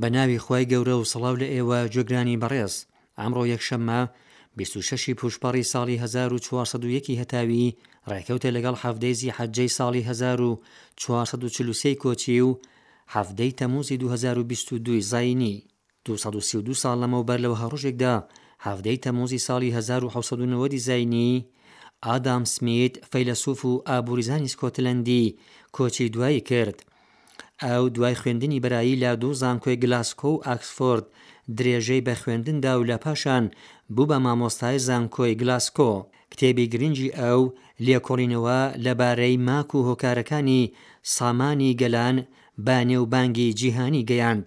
بە ناوی خی گەورە و سەڵاو لە ئێوە جێگرانی بەڕێز ئەمڕۆ یەکشەممە 26 پوشپەڕی ساڵی 1940 هەتاوی ڕێکەوتە لەگەڵ حەفدەیزی حەجەی ساڵی 1940 کۆچی و حەفدەی تەموزی 2022 زینی دوو سەد و سی و دوو ساڵ لەمەوبەر لە وەها ڕۆژێکدا، حەڤدە ی تەمووزی ساڵی هەزار و حەوت سەد و نەوەد ی زاینیی، ئادام سمیت، فەیلەسووف و ئابووریزانی سکۆتلەندی، کۆچی دوایی کرد. ئەو دوای خوێندنی بەرایی لە دوو زانکۆی گلاسکۆ و ئاکسفۆرد، درێژەی بە خوێندن دا و لە پاشان بوو بە مامۆستای زانکۆی گلاسکۆ. کتێبی گرنگی ئەو، لێکۆڵینەوە لە بارەی ماک و هۆکارەکانی سامانی گەلان بە نێوبانگی جیهانی گەیاند.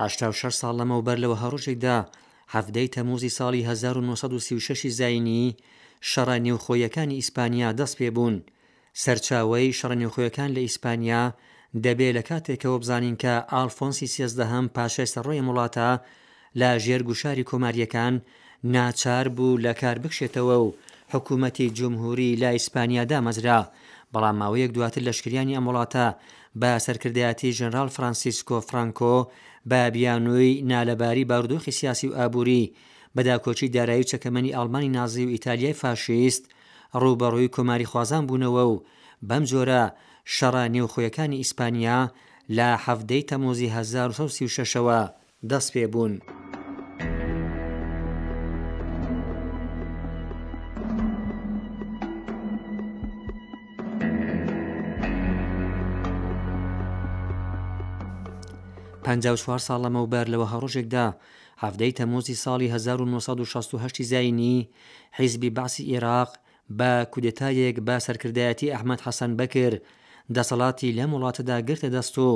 هەشتا و شەش ساڵ لەمەوبەر لە وەهاڕۆژێکدا، حەڤدە ی تەمووزی ساڵی هەزار و نۆ سەد و سی و شەش ی زایینی، شەڕە نێوخۆییەکانی ئیسپانیا دەست پێ بوون. سەرچاوەی، شەڕە نێوخۆیەکان لە ئیسپانیا، دەبێ لە کاتێکەوە بزانین کە ئاڵفۆنسی سێزدەهەم پاشای سەڕۆی ئەم وڵاتە، لە ژێر گوشاری کۆمارییەکان، ناچار بوو لە کار بکشێتەوە و حکوومەتی جمهووری لە ئیسپانیا دامەزرا، بەڵام ماوەیەک دواتر لەشکریانی ئەم وڵاتە، بە سەرکردایەتی ژەنراڵ فرانسیسکۆ فرانکۆ بە بیانووی نالەباری بارودۆخی سیاسی و ئابووری بە داکۆکی دارایی و چەکەمەنی ئاڵمانی نازی و ئیتالیای فاشیست ڕووبەڕووی کۆماریخوازان بوونەوە و بەم جۆرە شەڕە نێوخۆیەکانی ئیسپانیا لە حەڤدە ی تەمووزی هەزار و سەد و سی و شەش ەوە دەست پێ بوون. پەنجا و چوار ساڵ لەمەوبەر لە وەها ڕۆژێکدا حەڤدەی تەموزی ساڵی هەزار و نۆ سەد و شەست و هەشتی زایینی حیزبی بەعسی ئێراق با کودەتایەک بە سەرکردایەتی ئەحمەد حەسەن بەکر دەسەڵاتی لەم وڵاتەدا گرتە دەست و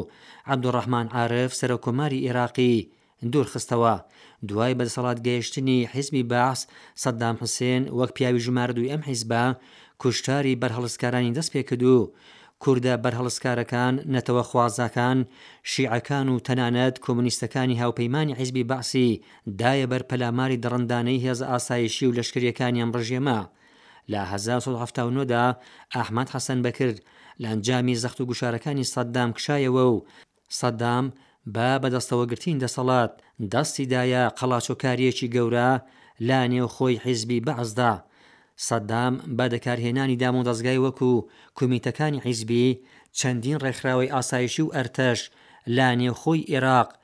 عەبدولڕەحمان عارف سەرۆککۆماری ئێراقی دوورخستەوە. دوای بەدەسەڵات گەیشتنی حیزبی بەعس، سەدام حسێن وەک پیاوی ژمارە دووی ئەم حیزبە، کوشتاری بەرهەڵستکارانی دەستپێکرد و کوردە بەرهەڵستکارەکان، نەتەوەخوازاکان، شیعەکان و تەنانەت کۆمۆنیستەکانی هاوپەیمانی حیزبی بەعسی دایە بەر پەلاماری دڕندانەی هێزە ئاسایشی و لەشکریەکانی ئەم ڕژێمە. لە هەزار و سەد و حەفتا و نۆ دا ئەحمەد حەسەن بەکر لە ئەنجامی زەخت و گوشارەکانی سەدام کشایەوە و سەدام بە بەدەستەوە گرتنی دەسەڵات دەستی دایە قەڵاچۆکاریەکی گەورە لە نێوخۆی حیزبی بەعسدا. سەدام بە دەکارهێنانی دامودەزگای وەکو کومیتەکانی حیزبی، چەندین ڕێکخراوەی ئاسایشی و ئەرتەش لە نێوخۆی ئێراق